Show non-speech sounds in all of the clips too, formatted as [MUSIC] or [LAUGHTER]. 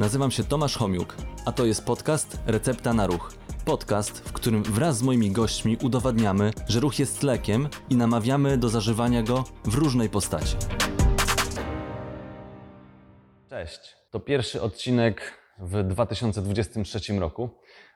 Nazywam się Tomasz Homiuk, a to jest podcast Recepta na Ruch. Podcast, w którym wraz z moimi gośćmi udowadniamy, że ruch jest lekiem i namawiamy do zażywania go w różnej postaci. Cześć. To pierwszy odcinek w 2023 roku.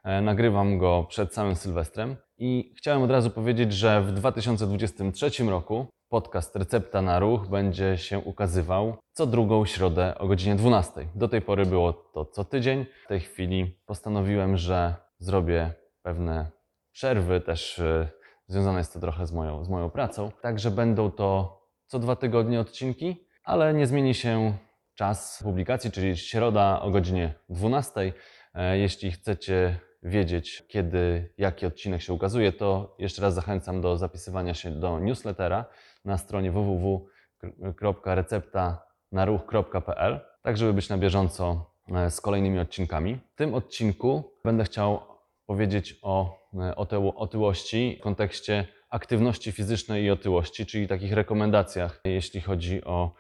E, Nagrywam go przed samym Sylwestrem i chciałem od razu powiedzieć, że w 2023 roku podcast Recepta na Ruch będzie się ukazywał co drugą środę o godzinie 12. Do tej pory było to co tydzień. W tej chwili postanowiłem, że zrobię pewne przerwy, też e, związane jest to trochę z moją, z moją pracą. Także będą to co dwa tygodnie odcinki, ale nie zmieni się czas publikacji, czyli środa o godzinie 12. E, Jeśli chcecie wiedzieć, kiedy jaki odcinek się ukazuje, to jeszcze raz zachęcam do zapisywania się do newslettera na stronie www.receptanaruch.pl, tak żeby być na bieżąco e, z kolejnymi odcinkami. W tym odcinku będę chciał powiedzieć o e, otyło- otyłości w kontekście aktywności fizycznej i otyłości, czyli takich rekomendacjach, jeśli chodzi o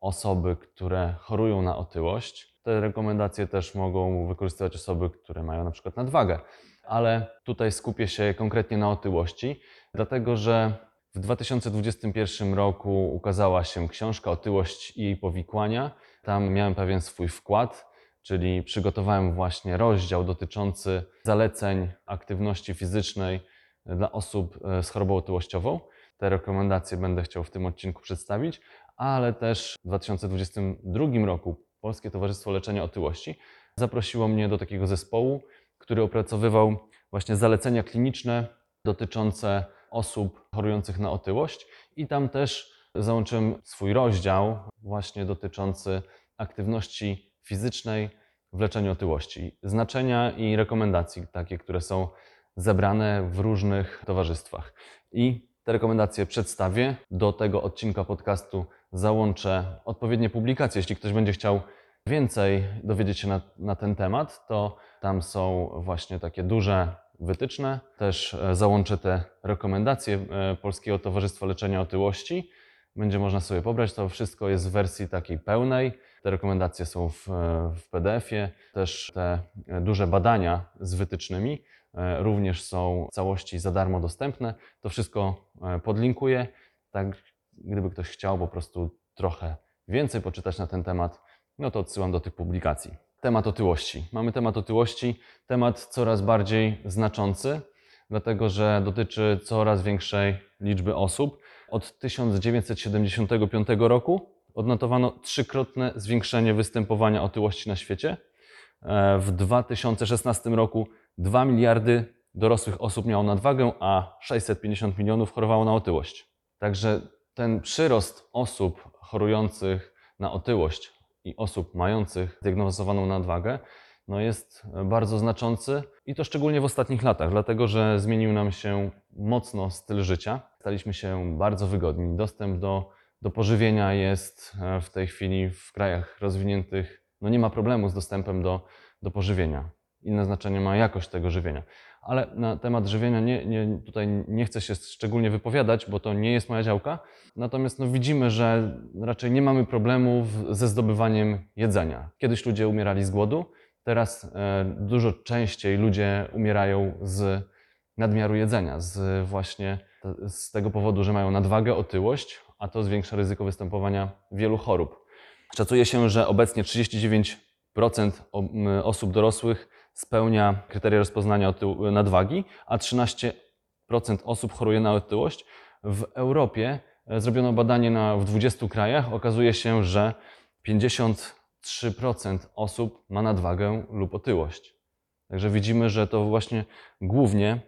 osoby, które chorują na otyłość. Te rekomendacje też mogą wykorzystywać osoby, które mają na przykład nadwagę, ale tutaj skupię się konkretnie na otyłości, dlatego że w 2021 roku ukazała się książka Otyłość i jej powikłania. Tam miałem pewien swój wkład, czyli przygotowałem właśnie rozdział dotyczący zaleceń aktywności fizycznej dla osób e, z chorobą otyłościową. Te rekomendacje będę chciał w tym odcinku przedstawić, ale też w 2022 roku Polskie Towarzystwo Leczenia Otyłości zaprosiło mnie do takiego zespołu, który opracowywał właśnie zalecenia kliniczne dotyczące osób chorujących na otyłość i tam też załączyłem swój rozdział właśnie dotyczący aktywności fizycznej w leczeniu otyłości, znaczenia i rekomendacji takie, które są zebrane w różnych towarzystwach. I te rekomendacje przedstawię. Do tego odcinka podcastu załączę odpowiednie publikacje. Jeśli ktoś będzie chciał więcej dowiedzieć się na, na ten temat, to tam są właśnie takie duże wytyczne. Też e, załączę te rekomendacje e, Polskiego Towarzystwa Leczenia Otyłości. Będzie można sobie pobrać. To wszystko jest w wersji takiej pełnej. Te rekomendacje są w, e, w PDF-ie. Też te duże badania z wytycznymi również są w całości za darmo dostępne. To wszystko podlinkuję. Tak, gdyby ktoś chciał po prostu trochę więcej poczytać na ten temat, no to odsyłam do tych publikacji. Temat otyłości. Mamy temat otyłości, temat coraz bardziej znaczący, dlatego że dotyczy coraz większej liczby osób. Od 1975 roku odnotowano trzykrotne zwiększenie występowania otyłości na świecie. E, W 2016 roku 2 miliardy dorosłych osób miało nadwagę, a 650 milionów chorowało na otyłość. Także ten przyrost osób chorujących na otyłość i osób mających zdiagnozowaną nadwagę no jest bardzo znaczący i to szczególnie w ostatnich latach, dlatego że zmienił nam się mocno styl życia. Staliśmy się bardzo wygodni. Dostęp do, do pożywienia jest e, w tej chwili w krajach rozwiniętych, no nie ma problemu z dostępem do, do pożywienia. Inne znaczenie ma jakość tego żywienia. Ale na temat żywienia nie, nie, tutaj nie chcę się szczególnie wypowiadać, bo to nie jest moja działka. Natomiast no, widzimy, że raczej nie mamy problemów ze zdobywaniem jedzenia. Kiedyś ludzie umierali z głodu, teraz e, dużo częściej ludzie umierają z nadmiaru jedzenia, z właśnie z tego powodu, że mają nadwagę, otyłość, a to zwiększa ryzyko występowania wielu chorób. Szacuje się, że obecnie 39% o- m, osób dorosłych spełnia kryteria rozpoznania nadwagi, a 13% osób choruje na otyłość. W Europie e, zrobiono badanie na, w 20 krajach. Okazuje się, że 53% osób ma nadwagę lub otyłość. Także widzimy, że to właśnie głównie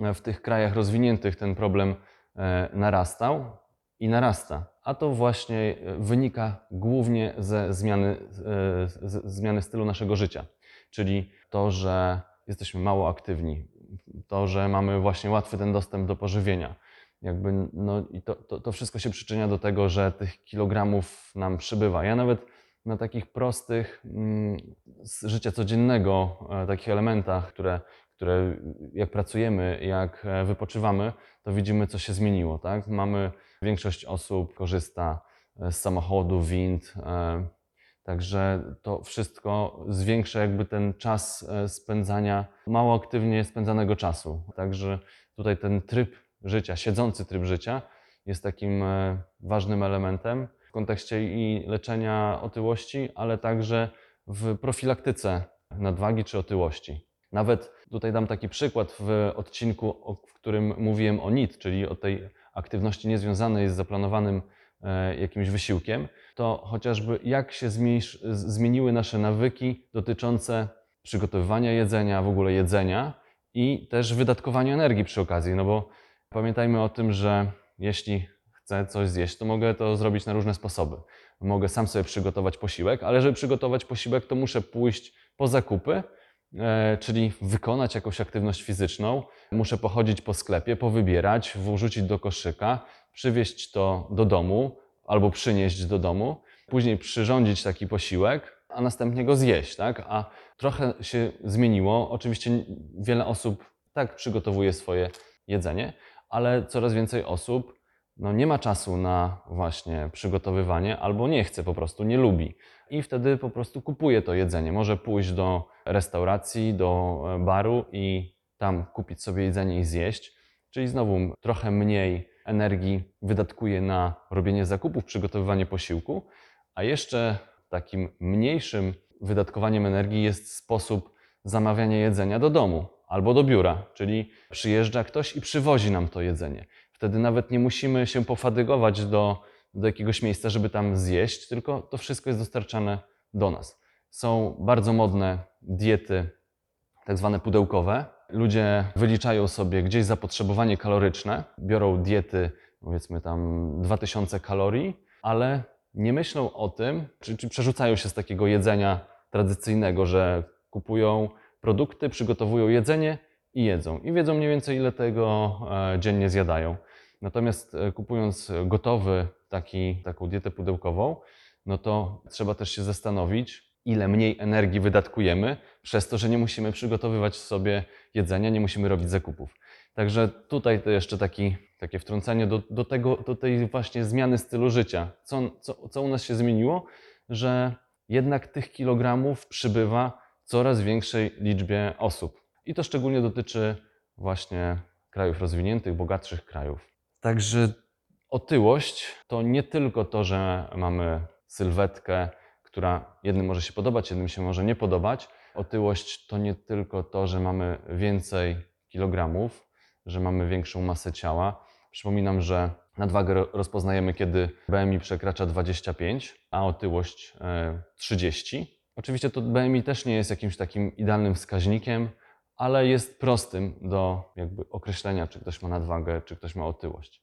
e, w tych krajach rozwiniętych ten problem e, narastał i narasta. A to właśnie wynika głównie ze zmiany, e, z zmiany stylu naszego życia. Czyli to, że jesteśmy mało aktywni, to, że mamy właśnie łatwy ten dostęp do pożywienia. Jakby, no i to, to, to wszystko się przyczynia do tego, że tych kilogramów nam przybywa. Ja nawet na takich prostych mm, z życia codziennego, e, takich elementach, które, które jak pracujemy, jak e, wypoczywamy, to widzimy, co się zmieniło. Tak? Mamy, większość osób korzysta e, z samochodu, wind, Także to wszystko zwiększa jakby ten czas e, spędzania, mało aktywnie spędzanego czasu. Także tutaj ten tryb życia, siedzący tryb życia jest takim e, ważnym elementem w kontekście i leczenia otyłości, ale także w profilaktyce nadwagi czy otyłości. Nawet tutaj dam taki przykład w odcinku, w którym mówiłem o NIT, czyli o tej aktywności niezwiązanej z zaplanowanym e, jakimś wysiłkiem, to chociażby jak się zmieniły nasze nawyki dotyczące przygotowywania jedzenia, w ogóle jedzenia i też wydatkowania energii przy okazji. No bo pamiętajmy o tym, że jeśli chcę coś zjeść, to mogę to zrobić na różne sposoby. Mogę sam sobie przygotować posiłek, ale żeby przygotować posiłek, to muszę pójść po zakupy, e, czyli wykonać jakąś aktywność fizyczną. Muszę pochodzić po sklepie, powybierać, wrzucić do koszyka, przywieźć to do domu albo przynieść do domu, później przyrządzić taki posiłek, a następnie go zjeść, tak? A trochę się zmieniło. Oczywiście wiele osób tak przygotowuje swoje jedzenie, ale coraz więcej osób no, nie ma czasu na właśnie przygotowywanie albo nie chce po prostu, nie lubi. I wtedy po prostu kupuje to jedzenie. Może pójść do restauracji, do e, baru i tam kupić sobie jedzenie i zjeść. Czyli znowu trochę mniej energii wydatkuje na robienie zakupów, przygotowywanie posiłku, a jeszcze takim mniejszym wydatkowaniem energii jest sposób zamawiania jedzenia do domu albo do biura, czyli przyjeżdża ktoś i przywozi nam to jedzenie. Wtedy nawet nie musimy się pofadygować do, do jakiegoś miejsca, żeby tam zjeść, tylko to wszystko jest dostarczane do nas. Są bardzo modne diety, tak zwane pudełkowe. Ludzie wyliczają sobie gdzieś zapotrzebowanie kaloryczne, biorą diety, powiedzmy tam 2000 kalorii, ale nie myślą o tym, czy, czy przerzucają się z takiego jedzenia tradycyjnego, że kupują produkty, przygotowują jedzenie i jedzą. I wiedzą mniej więcej, ile tego e, dziennie zjadają. Natomiast e, kupując gotowy taki, taką dietę pudełkową, no to trzeba też się zastanowić, ile mniej energii wydatkujemy, przez to, że nie musimy przygotowywać sobie jedzenia, nie musimy robić zakupów. Także tutaj to jeszcze taki, takie wtrącenie do, do, tego, do tej właśnie zmiany stylu życia. Co, co, co u nas się zmieniło? Że jednak tych kilogramów przybywa coraz większej liczbie osób. I to szczególnie dotyczy właśnie krajów rozwiniętych, bogatszych krajów. Także otyłość to nie tylko to, że mamy sylwetkę, która jednym może się podobać, jednym się może nie podobać. Otyłość to nie tylko to, że mamy więcej kilogramów, że mamy większą masę ciała. Przypominam, że nadwagę ro- rozpoznajemy, kiedy BMI przekracza 25, a otyłość e, 30. Oczywiście to BMI też nie jest jakimś takim idealnym wskaźnikiem, ale jest prostym do jakby określenia, czy ktoś ma nadwagę, czy ktoś ma otyłość.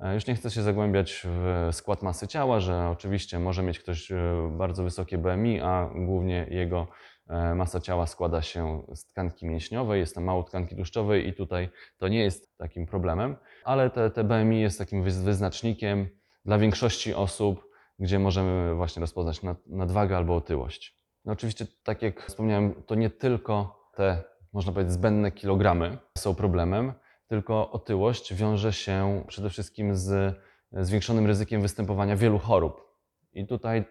E, Już nie chcę się zagłębiać w skład masy ciała, że oczywiście może mieć ktoś e, bardzo wysokie BMI, a głównie jego e, masa ciała składa się z tkanki mięśniowej, jest tam mało tkanki tłuszczowej i tutaj to nie jest takim problemem, ale te, te BMI jest takim wyz- wyznacznikiem dla większości osób, gdzie możemy właśnie rozpoznać nad- nadwagę albo otyłość. No oczywiście, tak jak wspomniałem, to nie tylko te, można powiedzieć, zbędne kilogramy są problemem, tylko otyłość wiąże się przede wszystkim z zwiększonym ryzykiem występowania wielu chorób. I tutaj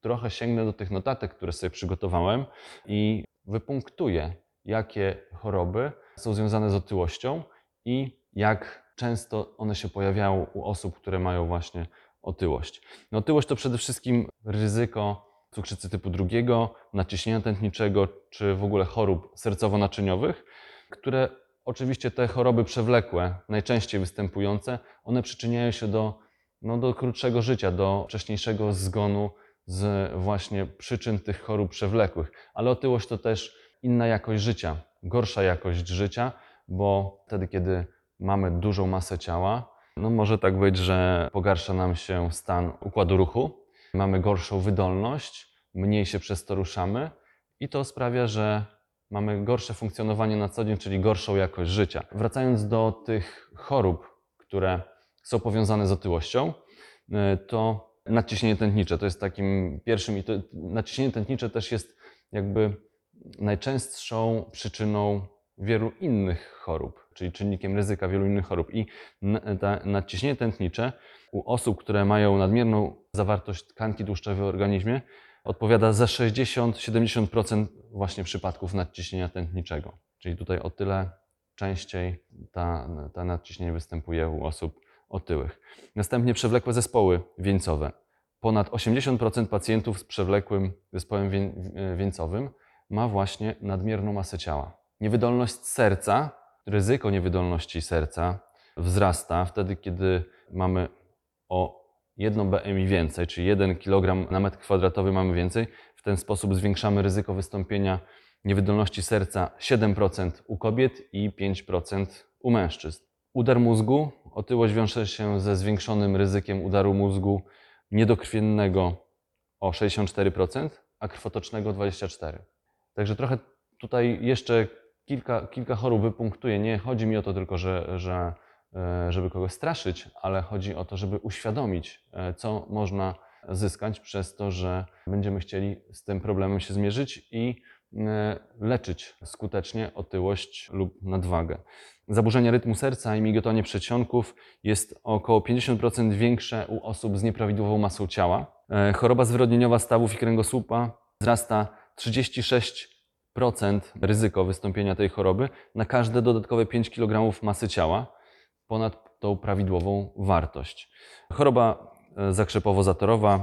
trochę sięgnę do tych notatek, które sobie przygotowałem i wypunktuję, jakie choroby są związane z otyłością i jak często one się pojawiają u osób, które mają właśnie otyłość. No, otyłość to przede wszystkim ryzyko cukrzycy typu drugiego, naciśnienia tętniczego czy w ogóle chorób sercowo-naczyniowych, które oczywiście te choroby przewlekłe, najczęściej występujące, one przyczyniają się do, no, do krótszego życia, do wcześniejszego zgonu z właśnie przyczyn tych chorób przewlekłych. Ale otyłość to też inna jakość życia, gorsza jakość życia, bo wtedy, kiedy mamy dużą masę ciała, no może tak być, że pogarsza nam się stan układu ruchu, mamy gorszą wydolność, mniej się przez to ruszamy i to sprawia, że mamy gorsze funkcjonowanie na co dzień, czyli gorszą jakość życia. Wracając do tych chorób, które są powiązane z otyłością, y, to nadciśnienie tętnicze to jest takim pierwszym i to nadciśnienie tętnicze też jest jakby najczęstszą przyczyną wielu innych chorób, czyli czynnikiem ryzyka wielu innych chorób. I ta nadciśnienie tętnicze u osób, które mają nadmierną zawartość tkanki tłuszczowej w organizmie, odpowiada za 60-70% właśnie przypadków nadciśnienia tętniczego. Czyli tutaj o tyle częściej ta, ta nadciśnienie występuje u osób otyłych. Następnie przewlekłe zespoły wieńcowe. Ponad 80% pacjentów z przewlekłym zespołem wieńcowym ma właśnie nadmierną masę ciała. Niewydolność serca, ryzyko niewydolności serca wzrasta wtedy, kiedy mamy o jedną BMI więcej, czyli 1 kg na metr kwadratowy mamy więcej. W ten sposób zwiększamy ryzyko wystąpienia niewydolności serca 7% u kobiet i 5% u mężczyzn. Udar mózgu. Otyłość wiąże się ze zwiększonym ryzykiem udaru mózgu niedokrwiennego o 64%, a krwotocznego 24%. Także trochę tutaj jeszcze kilka, kilka chorób wypunktuję. Nie chodzi mi o to tylko, że, że, żeby kogoś straszyć, ale chodzi o to, żeby uświadomić, e, co można zyskać przez to, że będziemy chcieli z tym problemem się zmierzyć i e, leczyć skutecznie otyłość lub nadwagę. Zaburzenie rytmu serca i migotonie przedsionków jest około 50% większe u osób z nieprawidłową masą ciała. E, Choroba zwyrodnieniowa stawów i kręgosłupa wzrasta 36% ryzyko wystąpienia tej choroby na każde dodatkowe 5 kg masy ciała ponad tą prawidłową wartość. Choroba e, zakrzepowo-zatorowa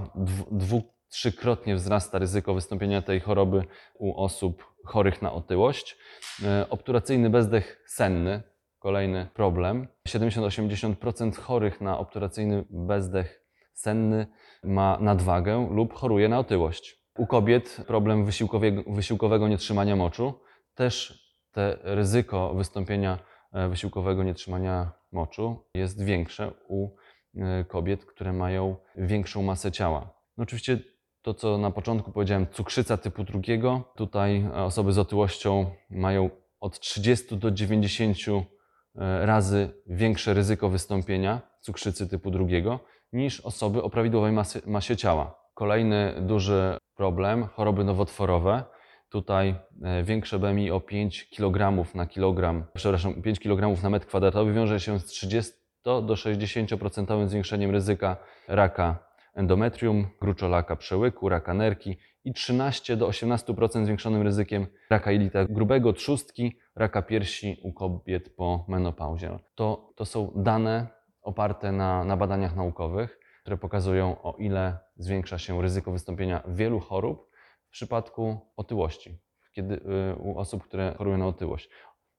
dwu, trzykrotnie wzrasta ryzyko wystąpienia tej choroby u osób chorych na otyłość. E, Obturacyjny bezdech senny, kolejny problem. 70-80% chorych na obturacyjny bezdech senny ma nadwagę lub choruje na otyłość. U kobiet problem wysiłkowego, wysiłkowego nietrzymania moczu. Też te ryzyko wystąpienia e, wysiłkowego nietrzymania moczu jest większe u e, kobiet, które mają większą masę ciała. No oczywiście to, co na początku powiedziałem, cukrzyca typu drugiego. Tutaj e, osoby z otyłością mają od 30 do 90 e, razy większe ryzyko wystąpienia cukrzycy typu drugiego niż osoby o prawidłowej masie, masie ciała. Kolejny duży problem choroby nowotworowe. Tutaj e, większe BMI o 5 kg na kilogram, przepraszam, 5 kg na metr kwadratowy wiąże się z 30 do 60% zwiększeniem ryzyka raka endometrium, gruczolaka przełyku, raka nerki i 13 do 18% zwiększonym ryzykiem raka jelita grubego, trzustki, raka piersi u kobiet po menopauzie. To, to są dane oparte na, na badaniach naukowych, które pokazują o ile zwiększa się ryzyko wystąpienia wielu chorób w przypadku otyłości, kiedy y, u osób, które chorują na otyłość.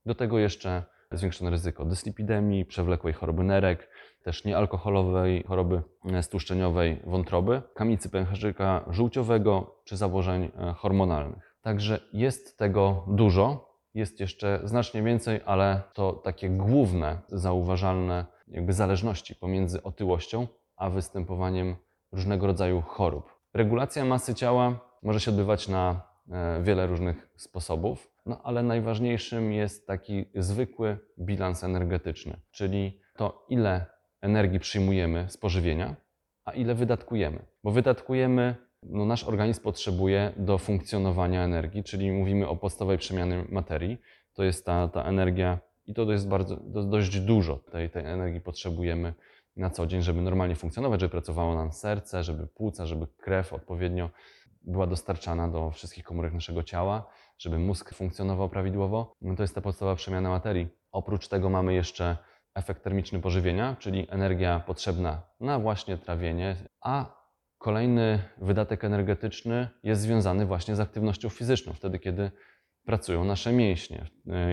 Do tego jeszcze zwiększone ryzyko dyslipidemii, przewlekłej choroby nerek, też niealkoholowej choroby e, stłuszczeniowej wątroby, kamicy pęcherzyka żółciowego czy zaburzeń e, hormonalnych. Także jest tego dużo, jest jeszcze znacznie więcej, ale to takie główne, zauważalne jakby zależności pomiędzy otyłością a występowaniem różnego rodzaju chorób. Regulacja masy ciała może się odbywać na e, wiele różnych sposobów, no ale najważniejszym jest taki zwykły bilans energetyczny, czyli to ile energii przyjmujemy z pożywienia, a ile wydatkujemy. Bo wydatkujemy, no nasz organizm potrzebuje do funkcjonowania energii, czyli mówimy o podstawowej przemianie materii. To jest ta, ta energia i to jest bardzo, dość dużo tej, tej energii potrzebujemy na co dzień, żeby normalnie funkcjonować, żeby pracowało nam serce, żeby płuca, żeby krew odpowiednio była dostarczana do wszystkich komórek naszego ciała, żeby mózg funkcjonował prawidłowo. No to jest ta podstawowa przemiana materii. Oprócz tego mamy jeszcze efekt termiczny pożywienia, czyli energia potrzebna na właśnie trawienie, a kolejny wydatek energetyczny jest związany właśnie z aktywnością fizyczną, wtedy kiedy pracują nasze mięśnie.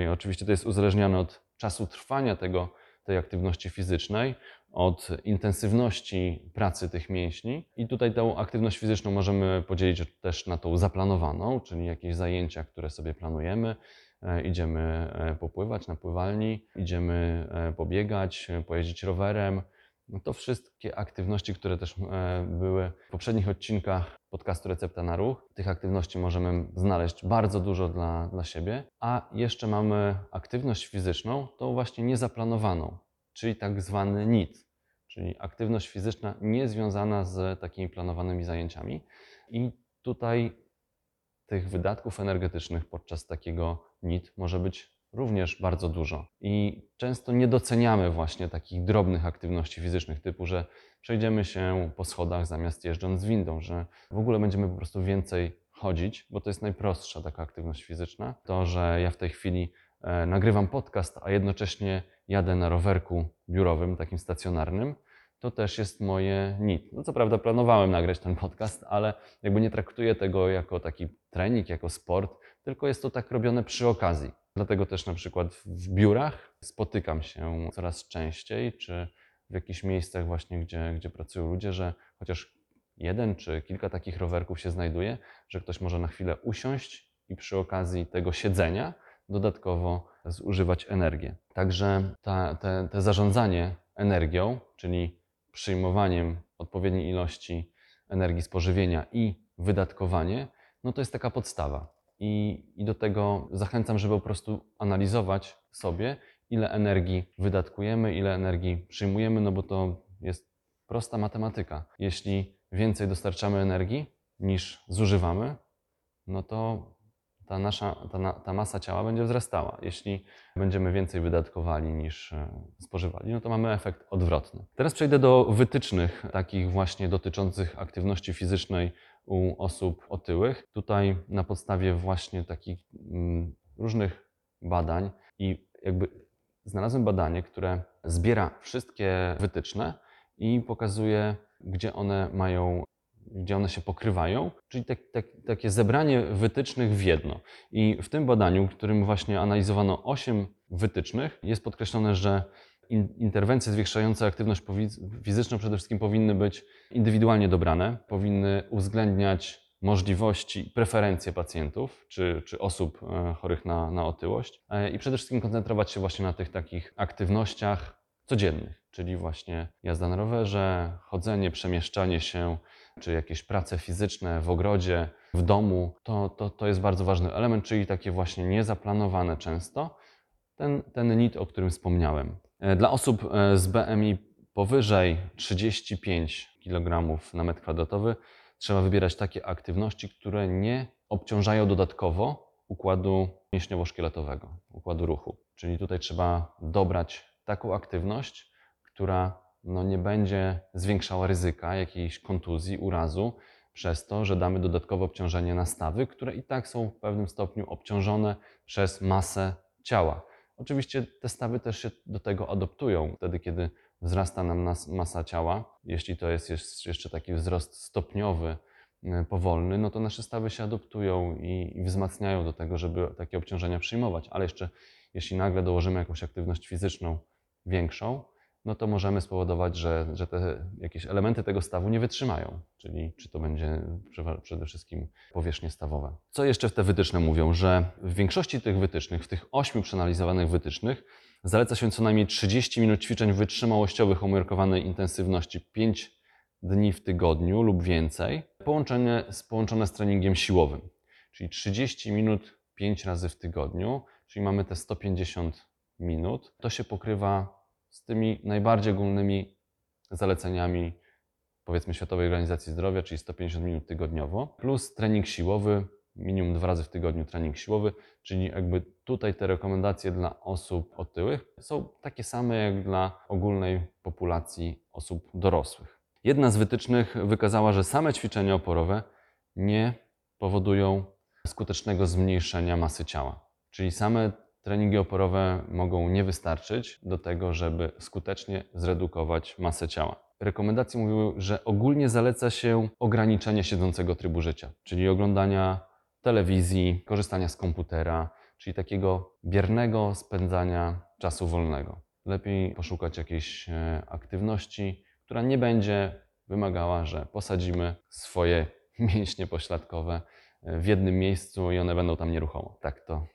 I oczywiście to jest uzależnione od czasu trwania tego, tej aktywności fizycznej, od intensywności pracy tych mięśni. I tutaj tę aktywność fizyczną możemy podzielić też na tą zaplanowaną, czyli jakieś zajęcia, które sobie planujemy. E, Idziemy e, popływać na pływalni, idziemy e, pobiegać, pojeździć rowerem. No to wszystkie aktywności, które też były w poprzednich odcinkach podcastu Recepta na Ruch. Tych aktywności możemy znaleźć bardzo dużo dla, dla siebie. A jeszcze mamy aktywność fizyczną, tą właśnie niezaplanowaną, czyli tak zwany NIT, czyli aktywność fizyczna niezwiązana z takimi planowanymi zajęciami. I tutaj tych wydatków energetycznych podczas takiego NIT może być również bardzo dużo. I często nie doceniamy właśnie takich drobnych aktywności fizycznych, typu, że przejdziemy się po schodach zamiast jeżdżąc windą, że w ogóle będziemy po prostu więcej chodzić, bo to jest najprostsza taka aktywność fizyczna. To, że ja w tej chwili nagrywam podcast, a jednocześnie jadę na rowerku biurowym, takim stacjonarnym, to też jest moje NIT. No co prawda planowałem nagrać ten podcast, ale jakby nie traktuję tego jako taki trening, jako sport, tylko jest to tak robione przy okazji. Dlatego też na przykład w biurach spotykam się coraz częściej, czy w jakichś miejscach właśnie, gdzie, gdzie pracują ludzie, że chociaż jeden czy kilka takich rowerków się znajduje, że ktoś może na chwilę usiąść i przy okazji tego siedzenia dodatkowo zużywać energię. Także ta, te, te zarządzanie energią, czyli przyjmowaniem odpowiedniej ilości energii z pożywienia i wydatkowanie, no to jest taka podstawa. I, I do tego zachęcam, żeby po prostu analizować sobie, ile energii wydatkujemy, ile energii przyjmujemy, no bo to jest prosta matematyka. Jeśli więcej dostarczamy energii niż zużywamy, no to ta nasza ta, ta masa ciała będzie wzrastała. Jeśli będziemy więcej wydatkowali niż e, spożywali, no to mamy efekt odwrotny. Teraz przejdę do wytycznych takich właśnie dotyczących aktywności fizycznej u osób otyłych. Tutaj na podstawie właśnie takich mm, różnych badań i jakby znalazłem badanie, które zbiera wszystkie wytyczne i pokazuje, gdzie one mają, gdzie one się pokrywają, czyli tak, tak, takie zebranie wytycznych w jedno. I w tym badaniu, w którym właśnie analizowano 8 wytycznych, jest podkreślone, że in, interwencje zwiększające aktywność fizyczną przede wszystkim powinny być indywidualnie dobrane, powinny uwzględniać możliwości preferencje pacjentów czy, czy osób e, chorych na, na otyłość e, i przede wszystkim koncentrować się właśnie na tych takich aktywnościach codziennych, czyli właśnie jazda na rowerze, chodzenie, przemieszczanie się, czy jakieś prace fizyczne w ogrodzie, w domu. To, to, to jest bardzo ważny element, czyli takie właśnie niezaplanowane często, ten, ten NIT, o którym wspomniałem. E, Dla osób e, z BMI powyżej 35 kg na metr kwadratowy trzeba wybierać takie aktywności, które nie obciążają dodatkowo układu mięśniowo-szkieletowego, układu ruchu. Czyli tutaj trzeba dobrać taką aktywność, która no, nie będzie zwiększała ryzyka jakiejś kontuzji, urazu, przez to, że damy dodatkowe obciążenie na stawy, które i tak są w pewnym stopniu obciążone przez masę ciała. Oczywiście te stawy też się do tego adoptują, wtedy kiedy wzrasta nam masa ciała. Jeśli to jest jeszcze taki wzrost stopniowy, y, powolny, no to nasze stawy się adoptują i wzmacniają do tego, żeby takie obciążenia przyjmować. Ale jeszcze jeśli nagle dołożymy jakąś aktywność fizyczną większą, no to możemy spowodować, że, że te jakieś elementy tego stawu nie wytrzymają, czyli czy to będzie przede wszystkim powierzchnie stawowe. Co jeszcze te wytyczne mówią? Że w większości tych wytycznych, w tych ośmiu przeanalizowanych wytycznych, zaleca się co najmniej 30 minut ćwiczeń wytrzymałościowych o umiarkowanej intensywności 5 dni w tygodniu lub więcej, połączone z, połączone z treningiem siłowym, czyli 30 minut 5 razy w tygodniu, czyli mamy te 150 minut. To się pokrywa z tymi najbardziej ogólnymi zaleceniami powiedzmy Światowej Organizacji Zdrowia, czyli 150 minut tygodniowo, plus trening siłowy, minimum dwa razy w tygodniu trening siłowy, czyli jakby tutaj te rekomendacje dla osób otyłych są takie same jak dla ogólnej populacji osób dorosłych. Jedna z wytycznych wykazała, że same ćwiczenia oporowe nie powodują skutecznego zmniejszenia masy ciała. Czyli same treningi oporowe mogą nie wystarczyć do tego, żeby skutecznie zredukować masę ciała. Rekomendacje mówiły, że ogólnie zaleca się ograniczenie siedzącego trybu życia, czyli oglądania telewizji, korzystania z komputera, czyli takiego biernego spędzania czasu wolnego. Lepiej poszukać jakiejś e, aktywności, która nie będzie wymagała, że posadzimy swoje [LAUGHS] mięśnie pośladkowe e, w jednym miejscu i one będą tam nieruchomo. Tak to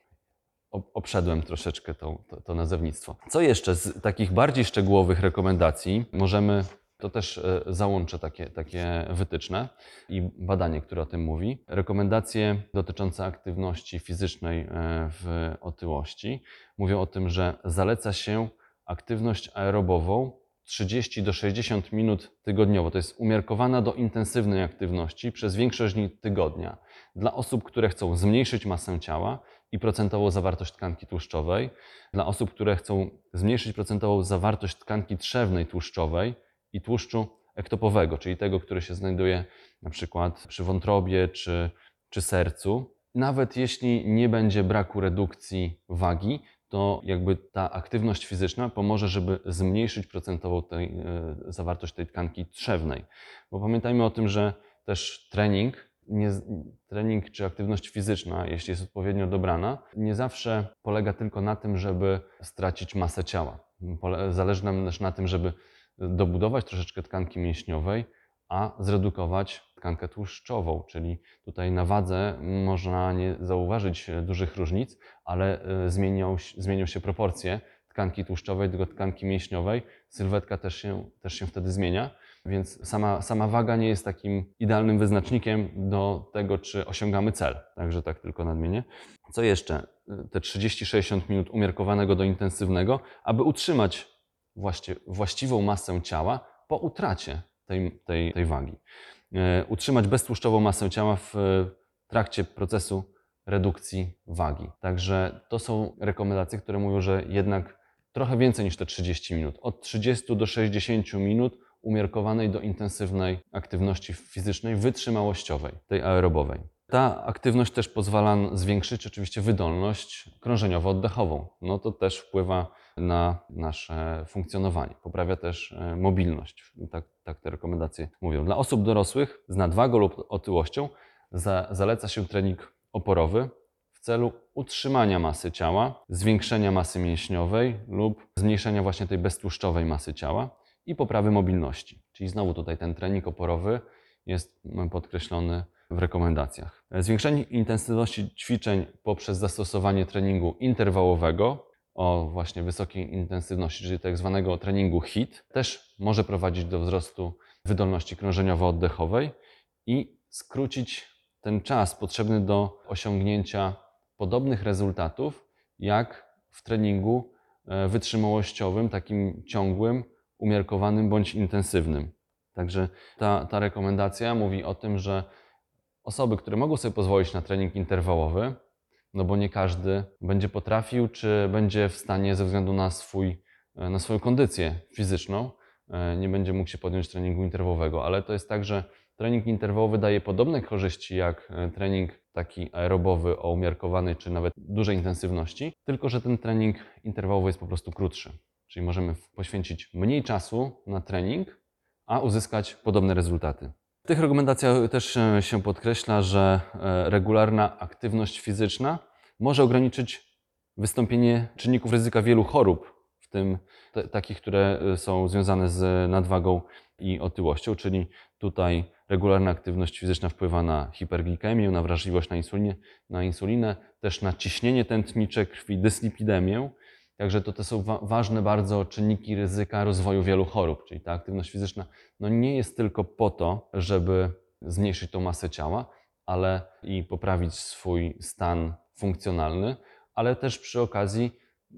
obszedłem troszeczkę to, to, to nazewnictwo. Co jeszcze z takich bardziej szczegółowych rekomendacji możemy, to też e, załączę takie, takie wytyczne i badanie, które o tym mówi. Rekomendacje dotyczące aktywności fizycznej e, w otyłości mówią o tym, że zaleca się aktywność aerobową 30 do 60 minut tygodniowo. To jest umiarkowana do intensywnej aktywności przez większość dni tygodnia. Dla osób, które chcą zmniejszyć masę ciała i procentową zawartość tkanki tłuszczowej, dla osób, które chcą zmniejszyć procentową zawartość tkanki trzewnej tłuszczowej i tłuszczu ektopowego, czyli tego, który się znajduje na przykład przy wątrobie czy, czy sercu. Nawet jeśli nie będzie braku redukcji wagi, to jakby ta aktywność fizyczna pomoże, żeby zmniejszyć procentową tej, e, zawartość tej tkanki trzewnej. Bo pamiętajmy o tym, że też trening, nie, trening czy aktywność fizyczna, jeśli jest odpowiednio dobrana, nie zawsze polega tylko na tym, żeby stracić masę ciała. Zależy nam też na tym, żeby dobudować troszeczkę tkanki mięśniowej, a zredukować tkankę tłuszczową, czyli tutaj na wadze można nie zauważyć dużych różnic, ale e, zmienią, zmienią się proporcje tkanki tłuszczowej do tkanki mięśniowej. Sylwetka też się, też się wtedy zmienia, więc sama, sama waga nie jest takim idealnym wyznacznikiem do tego, czy osiągamy cel. Także tak tylko nadmienię. Co jeszcze? Te 30-60 minut umiarkowanego do intensywnego, aby utrzymać właśnie, właściwą masę ciała po utracie tej, tej, tej wagi. E, utrzymać beztłuszczową masę ciała w trakcie procesu redukcji wagi. Także to są rekomendacje, które mówią, że jednak trochę więcej niż te 30 minut. Od 30 do 60 minut umiarkowanej do intensywnej aktywności fizycznej, wytrzymałościowej, tej aerobowej. Ta aktywność też pozwala zwiększyć oczywiście wydolność krążeniowo-oddechową. No to też wpływa na nasze funkcjonowanie. Poprawia też e, mobilność. Tak, tak te rekomendacje mówią. Dla osób dorosłych z nadwagą lub otyłością za, zaleca się trening oporowy w celu utrzymania masy ciała, zwiększenia masy mięśniowej lub zmniejszenia właśnie tej beztłuszczowej masy ciała i poprawy mobilności. Czyli znowu tutaj ten trening oporowy jest podkreślony w rekomendacjach. Zwiększenie intensywności ćwiczeń poprzez zastosowanie treningu interwałowego o właśnie wysokiej intensywności, czyli tak zwanego treningu HIT, też może prowadzić do wzrostu wydolności krążeniowo-oddechowej i skrócić ten czas potrzebny do osiągnięcia podobnych rezultatów jak w treningu e, wytrzymałościowym, takim ciągłym, umiarkowanym bądź intensywnym. Także ta, ta rekomendacja mówi o tym, że osoby, które mogą sobie pozwolić na trening interwałowy, no bo nie każdy będzie potrafił, czy będzie w stanie ze względu na, swój, e, na swoją kondycję fizyczną, e, nie będzie mógł się podjąć treningu interwałowego, ale to jest tak, że trening interwałowy daje podobne korzyści jak e, trening taki aerobowy o umiarkowanej czy nawet dużej intensywności, tylko że ten trening interwałowy jest po prostu krótszy. Czyli możemy poświęcić mniej czasu na trening, a uzyskać podobne rezultaty. W tych rekomendacjach też się podkreśla, że e, regularna aktywność fizyczna może ograniczyć wystąpienie czynników ryzyka wielu chorób, w tym te, takich, które e, są związane z nadwagą i otyłością, czyli tutaj regularna aktywność fizyczna wpływa na hiperglikemię, na wrażliwość na insulinę, na insulinę też na ciśnienie tętnicze krwi, dyslipidemię, Także to, to są wa ważne bardzo czynniki ryzyka rozwoju wielu chorób, czyli ta aktywność fizyczna no nie jest tylko po to, żeby zmniejszyć tą masę ciała, ale i poprawić swój stan funkcjonalny, ale też przy okazji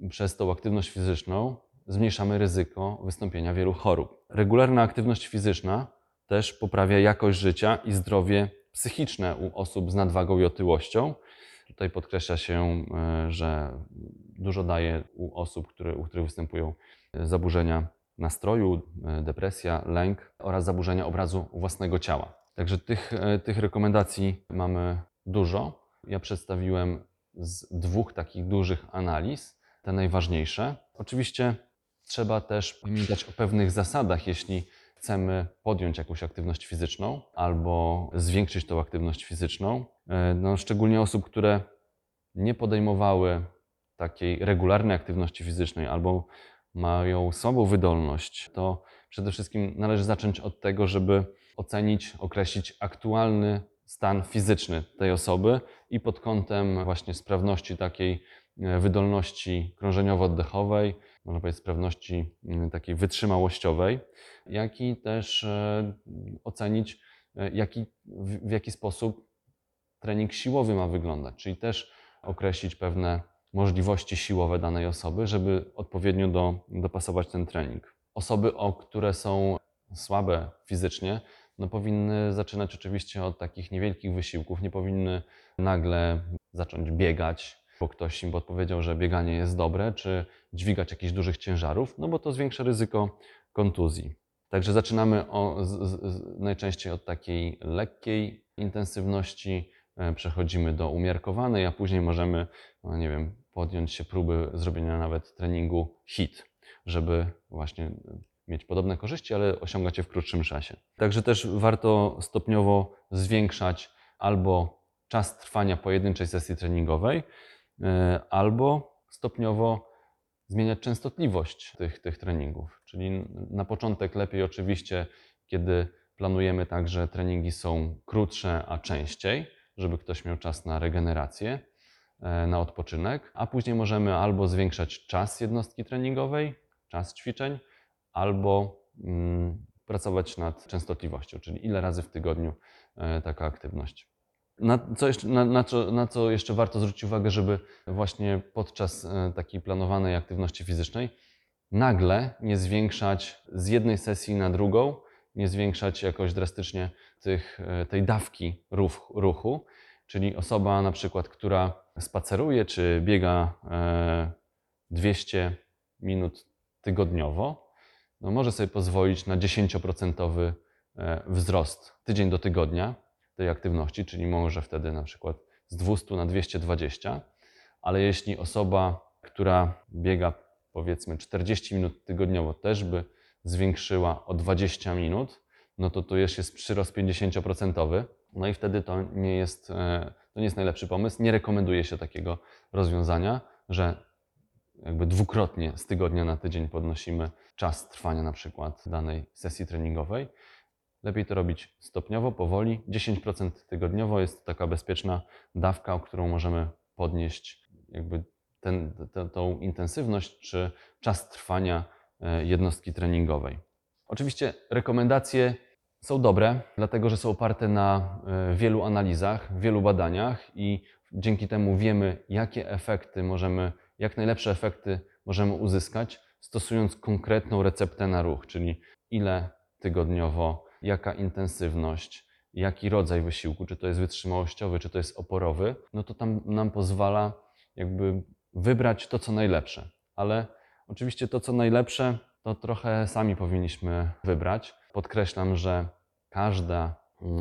przez tą aktywność fizyczną zmniejszamy ryzyko wystąpienia wielu chorób. Regularna aktywność fizyczna też poprawia jakość życia i zdrowie psychiczne u osób z nadwagą i otyłością. Tutaj podkreśla się, e, że dużo daje u osób, które, u których występują e, zaburzenia nastroju, e, depresja, lęk oraz zaburzenia obrazu własnego ciała. Także tych, tych rekomendacji mamy dużo. Ja przedstawiłem z dwóch takich dużych analiz te najważniejsze. Oczywiście trzeba też pamiętać o pewnych zasadach, jeśli chcemy podjąć jakąś aktywność fizyczną albo zwiększyć tą aktywność fizyczną. E, no, szczególnie osób, które nie podejmowały takiej regularnej aktywności fizycznej albo mają słabą wydolność, to przede wszystkim należy zacząć od tego, żeby ocenić, określić aktualny stan fizyczny tej osoby i pod kątem właśnie sprawności takiej e, wydolności krążeniowo-oddechowej, można powiedzieć sprawności takiej wytrzymałościowej, jak i też e, ocenić, e, jaki, w jaki sposób trening siłowy ma wyglądać, czyli też określić pewne możliwości siłowe danej osoby, żeby odpowiednio do, dopasować ten trening. osoby, o które są słabe fizycznie, no powinny zaczynać oczywiście od takich niewielkich wysiłków, nie powinny nagle zacząć biegać, bo ktoś im podpowiedział, że bieganie jest dobre, czy dźwigać jakichś dużych ciężarów, no bo to zwiększa ryzyko kontuzji. Także zaczynamy o, z, z, najczęściej od takiej lekkiej intensywności, e, przechodzimy do umiarkowanej, a później możemy, no nie wiem, podjąć się próby zrobienia nawet treningu HIT, żeby właśnie mieć podobne korzyści, ale osiągać je w krótszym czasie. Także też warto stopniowo zwiększać albo czas trwania pojedynczej sesji treningowej, e, albo stopniowo zmieniać częstotliwość tych, tych treningów. Czyli na początek lepiej oczywiście, kiedy planujemy tak, że treningi są krótsze, a częściej, żeby ktoś miał czas na regenerację, na odpoczynek, a później możemy albo zwiększać czas jednostki treningowej, czas ćwiczeń, albo mm, pracować nad częstotliwością, czyli ile razy w tygodniu e, taka aktywność. Na co, jeszcze, na, na, co, na co jeszcze warto zwrócić uwagę, żeby właśnie podczas e, takiej planowanej aktywności fizycznej nagle nie zwiększać z jednej sesji na drugą, nie zwiększać jakoś drastycznie tych, e, tej dawki ruch, ruchu, czyli osoba na przykład, która spaceruje czy biega 200 minut tygodniowo, no może sobie pozwolić na 10% wzrost tydzień do tygodnia tej aktywności, czyli może wtedy na przykład z 200 na 220, ale jeśli osoba, która biega powiedzmy 40 minut tygodniowo, też by zwiększyła o 20 minut, no to tu już jest przyrost 50%. No i wtedy to nie jest, e, to nie jest najlepszy pomysł. Nie rekomenduje się takiego rozwiązania, że jakby dwukrotnie z tygodnia na tydzień podnosimy czas trwania na przykład danej sesji treningowej. Lepiej to robić stopniowo, powoli. 10% tygodniowo jest taka bezpieczna dawka, o którą możemy podnieść jakby ten, te, tą intensywność czy czas trwania e, jednostki treningowej. Oczywiście rekomendacje są dobre, dlatego że są oparte na e, wielu analizach, wielu badaniach i dzięki temu wiemy, jakie efekty możemy, jak najlepsze efekty możemy uzyskać, stosując konkretną receptę na ruch, czyli ile tygodniowo jaka intensywność, jaki rodzaj wysiłku, czy to jest wytrzymałościowy, czy to jest oporowy, no to tam nam pozwala jakby wybrać to, co najlepsze. Ale oczywiście to, co najlepsze, to trochę sami powinniśmy wybrać. Podkreślam, że każda,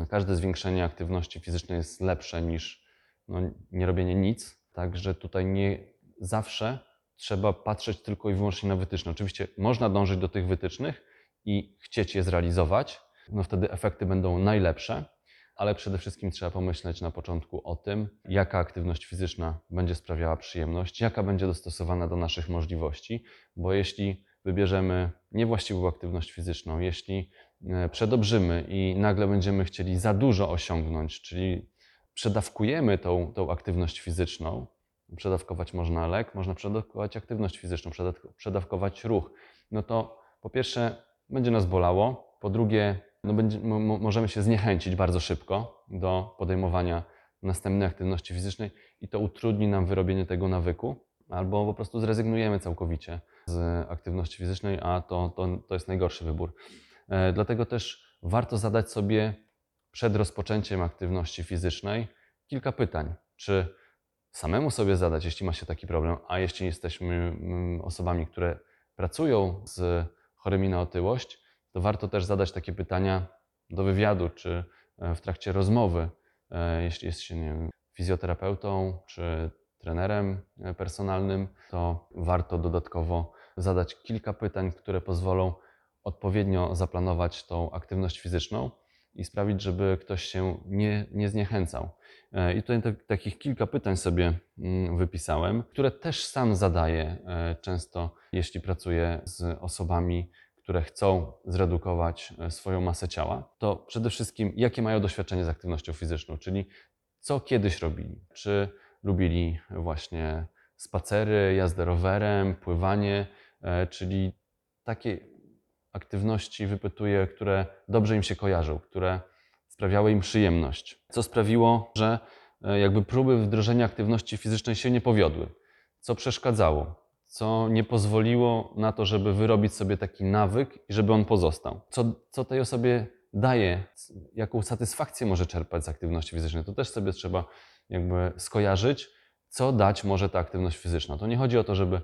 każde zwiększenie aktywności fizycznej jest lepsze niż no, nie robienie nic. Także tutaj nie zawsze trzeba patrzeć tylko i wyłącznie na wytyczne. Oczywiście można dążyć do tych wytycznych i chcieć je zrealizować, no wtedy efekty będą najlepsze, ale przede wszystkim trzeba pomyśleć na początku o tym, jaka aktywność fizyczna będzie sprawiała przyjemność, jaka będzie dostosowana do naszych możliwości, bo jeśli wybierzemy niewłaściwą aktywność fizyczną, jeśli przedobrzymy i nagle będziemy chcieli za dużo osiągnąć, czyli przedawkujemy tą, tą aktywność fizyczną, przedawkować można lek, można przedawkować aktywność fizyczną, przedawkować ruch, no to po pierwsze będzie nas bolało, po drugie no będzie, mo, możemy się zniechęcić bardzo szybko do podejmowania następnej aktywności fizycznej i to utrudni nam wyrobienie tego nawyku, albo po prostu zrezygnujemy całkowicie z aktywności fizycznej, a to, to, to jest najgorszy wybór. E, dlatego też warto zadać sobie przed rozpoczęciem aktywności fizycznej kilka pytań. Czy samemu sobie zadać, jeśli ma się taki problem, a jeśli jesteśmy mm, osobami, które pracują z chorymi na otyłość, to warto też zadać takie pytania do wywiadu, czy e, w trakcie rozmowy, e, jeśli jest się nie wiem, fizjoterapeutą czy trenerem personalnym, to warto dodatkowo zadać kilka pytań, które pozwolą odpowiednio zaplanować tą aktywność fizyczną i sprawić, żeby ktoś się nie, nie zniechęcał. I tutaj te, takich kilka pytań sobie mm, wypisałem, które też sam zadaję często, jeśli pracuję z osobami które chcą zredukować e, swoją masę ciała, to przede wszystkim jakie mają doświadczenie z aktywnością fizyczną, czyli co kiedyś robili. Czy lubili właśnie spacery, jazdę rowerem, pływanie, e, czyli takie aktywności wypytuję, które dobrze im się kojarzą, które sprawiały im przyjemność. Co sprawiło, że e, jakby próby wdrożenia aktywności fizycznej się nie powiodły. Co przeszkadzało? co nie pozwoliło na to, żeby wyrobić sobie taki nawyk i żeby on pozostał. Co, co tej osobie daje, jaką satysfakcję może czerpać z aktywności fizycznej, to też sobie trzeba jakby skojarzyć, co dać może ta aktywność fizyczna. To nie chodzi o to, żeby,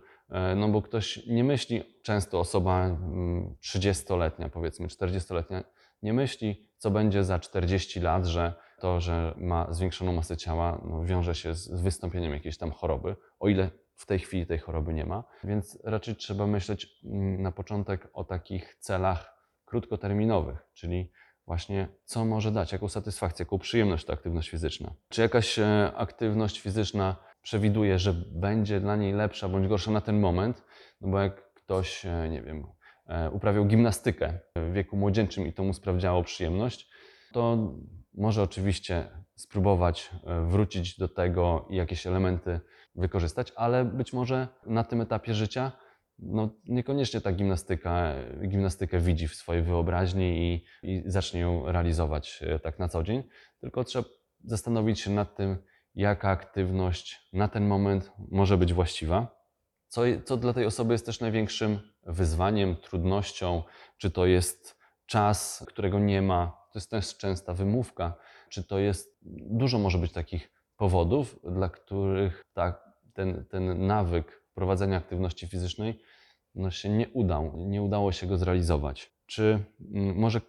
no bo ktoś nie myśli, często osoba mm, 30-letnia, powiedzmy 40-letnia, nie myśli, co będzie za 40 lat, że to, że ma zwiększoną masę ciała, no, wiąże się z z wystąpieniem jakiejś tam choroby, o ile w tej chwili tej choroby nie ma. Więc raczej trzeba myśleć mm, na początek o takich celach krótkoterminowych, czyli właśnie co może dać, jaką satysfakcję, jaką przyjemność ta aktywność fizyczna. Czy jakaś e, aktywność fizyczna przewiduje, że będzie dla niej lepsza bądź gorsza na ten moment? No bo jak ktoś, e, nie wiem, e, uprawiał gimnastykę w wieku młodzieńczym i to mu sprawiało przyjemność, to może oczywiście spróbować e, wrócić do tego i jakieś elementy wykorzystać, ale być może na tym etapie życia no, niekoniecznie ta gimnastyka, gimnastykę widzi w swojej wyobraźni i, i zacznie ją realizować tak na co dzień, tylko trzeba zastanowić się nad tym, jaka aktywność na ten moment może być właściwa. Co, co dla tej osoby jest też największym wyzwaniem, trudnością, czy to jest czas, którego nie ma, to jest też częsta wymówka, czy to jest, dużo może być takich powodów, dla których ta, ten, ten nawyk prowadzenia aktywności fizycznej no, się nie udał, nie udało się go zrealizować. Czy może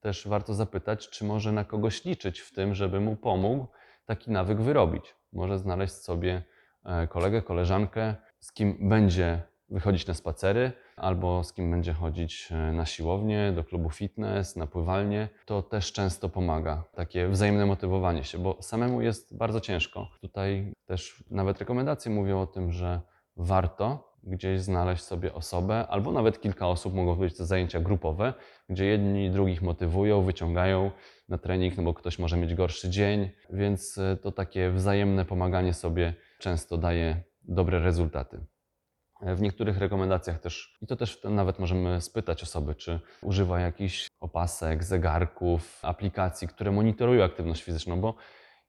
też warto zapytać, czy może na kogoś liczyć w tym, żeby mu pomógł taki nawyk wyrobić? Może znaleźć sobie e, kolegę, koleżankę, z kim będzie wychodzić na spacery, albo z kim będzie chodzić e, na siłownię, do klubu fitness, na pływalnię. To też często pomaga, takie wzajemne motywowanie się, bo samemu jest bardzo ciężko. Tutaj też nawet rekomendacje mówią o tym, że warto gdzieś znaleźć sobie osobę, albo nawet kilka osób, mogą być to zajęcia grupowe, gdzie jedni drugich motywują, wyciągają na trening, no bo ktoś może mieć gorszy dzień, więc e, to takie wzajemne pomaganie sobie często daje dobre rezultaty. E, W niektórych rekomendacjach też, i to też nawet możemy spytać osoby, czy używa jakichś opasek, zegarków, aplikacji, które monitorują aktywność fizyczną, bo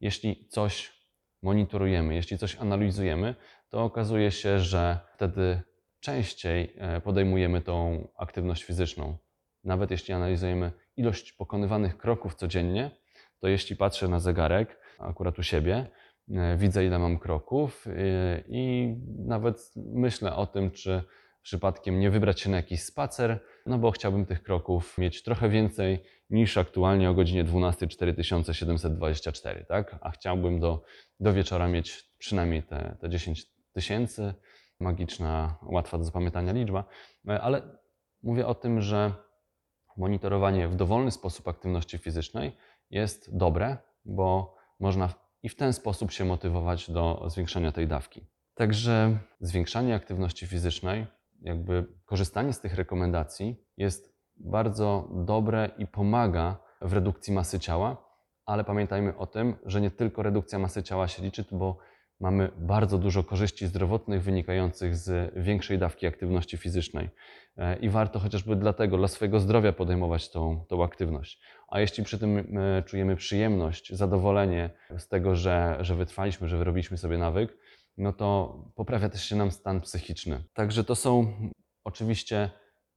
jeśli coś monitorujemy, jeśli coś analizujemy, to okazuje się, że wtedy częściej e, podejmujemy tą aktywność fizyczną. Nawet jeśli analizujemy ilość pokonywanych kroków codziennie, to jeśli patrzę na zegarek, akurat u siebie, e, widzę ile mam kroków e, i nawet myślę o tym, czy przypadkiem nie wybrać się na jakiś spacer, no bo chciałbym tych kroków mieć trochę więcej niż aktualnie o godzinie 12 4724, tak? A chciałbym do, do wieczora mieć przynajmniej te, te 10 tysięcy. Magiczna, łatwa do zapamiętania liczba, E, ale mówię o tym, że monitorowanie w dowolny sposób aktywności fizycznej jest dobre, bo można i w ten sposób się motywować do zwiększenia tej dawki. Także zwiększanie aktywności fizycznej, jakby korzystanie z tych rekomendacji jest bardzo dobre i pomaga w redukcji masy ciała, ale pamiętajmy o tym, że nie tylko redukcja masy ciała się liczy, bo mamy bardzo dużo korzyści zdrowotnych wynikających z większej dawki aktywności fizycznej. E, I warto chociażby dlatego, dla swojego zdrowia podejmować tą, tą aktywność. A jeśli przy tym czujemy przyjemność, zadowolenie z tego, że, że wytrwaliśmy, że wyrobiliśmy sobie nawyk, no to poprawia też się nam stan psychiczny. Także to są oczywiście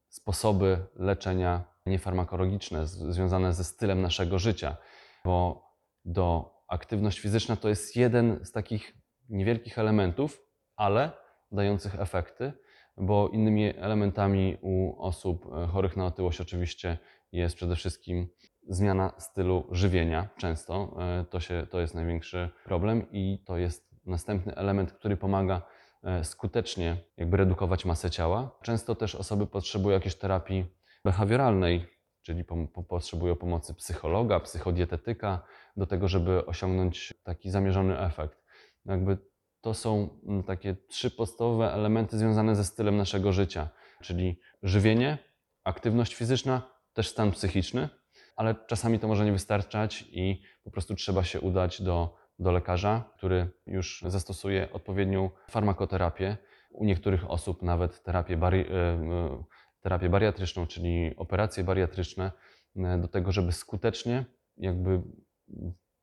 sposoby leczenia niefarmakologiczne, związane ze stylem naszego życia, bo do aktywność fizyczna to jest jeden z takich niewielkich elementów, ale dających efekty, bo innymi elementami u osób e, chorych na otyłość oczywiście jest przede wszystkim zmiana stylu żywienia. Często e, to, się, to jest największy problem i to jest następny element, który pomaga e, skutecznie jakby redukować masę ciała. Często też osoby potrzebują jakiejś terapii behawioralnej, czyli potrzebują pomocy psychologa, psychodietetyka do tego, żeby osiągnąć taki zamierzony efekt. Jakby to są mm, takie trzy podstawowe elementy związane ze stylem naszego życia, czyli żywienie, aktywność fizyczna, też stan psychiczny, ale czasami to może nie wystarczać i po prostu trzeba się udać do, do lekarza, który już zastosuje odpowiednią farmakoterapię. U niektórych osób nawet terapię, bari- e, terapię bariatryczną, czyli operacje bariatryczne, e, do tego, żeby skutecznie jakby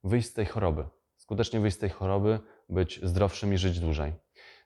wyjść z tej choroby. Skutecznie wyjść z tej choroby, być zdrowszym i żyć dłużej.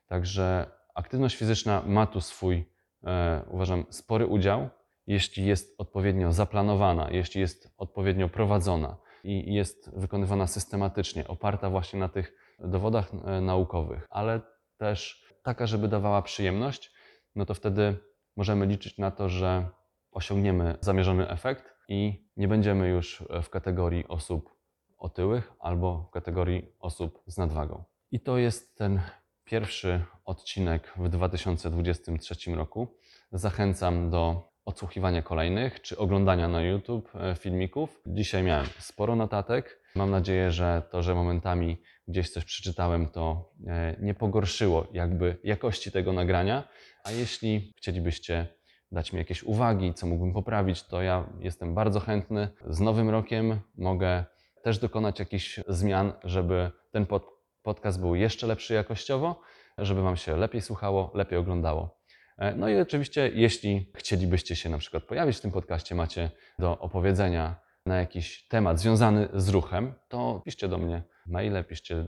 Także Aktywność fizyczna ma tu swój, e, uważam, spory udział, jeśli jest odpowiednio zaplanowana, jeśli jest odpowiednio prowadzona i jest wykonywana systematycznie, oparta właśnie na tych dowodach e, naukowych, ale też taka, żeby dawała przyjemność, no to wtedy możemy liczyć na to, że osiągniemy zamierzony efekt i nie będziemy już w kategorii osób otyłych albo w kategorii osób z nadwagą. I to jest ten pierwszy odcinek w 2023 roku. Zachęcam do odsłuchiwania kolejnych czy oglądania na YouTube e, filmików. Dzisiaj miałem sporo notatek. Mam nadzieję, że to, że momentami gdzieś coś przeczytałem, to e, nie pogorszyło jakby jakości tego nagrania. A jeśli chcielibyście dać mi jakieś uwagi, co mógłbym poprawić, to ja jestem bardzo chętny. Z nowym rokiem mogę też dokonać jakichś zmian, żeby ten pod, podcast był jeszcze lepszy jakościowo, żeby Wam się lepiej słuchało, lepiej oglądało. E, No i oczywiście, jeśli chcielibyście się na przykład pojawić w tym podcaście, macie do opowiedzenia na jakiś temat związany z ruchem, to piszcie do mnie maile, piszcie e,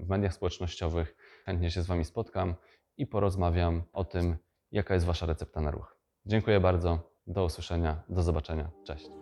w, mediach społecznościowych. Chętnie się z Wami spotkam i porozmawiam o tym, jaka jest Wasza recepta na ruch. Dziękuję bardzo. Do usłyszenia. Do zobaczenia. Cześć.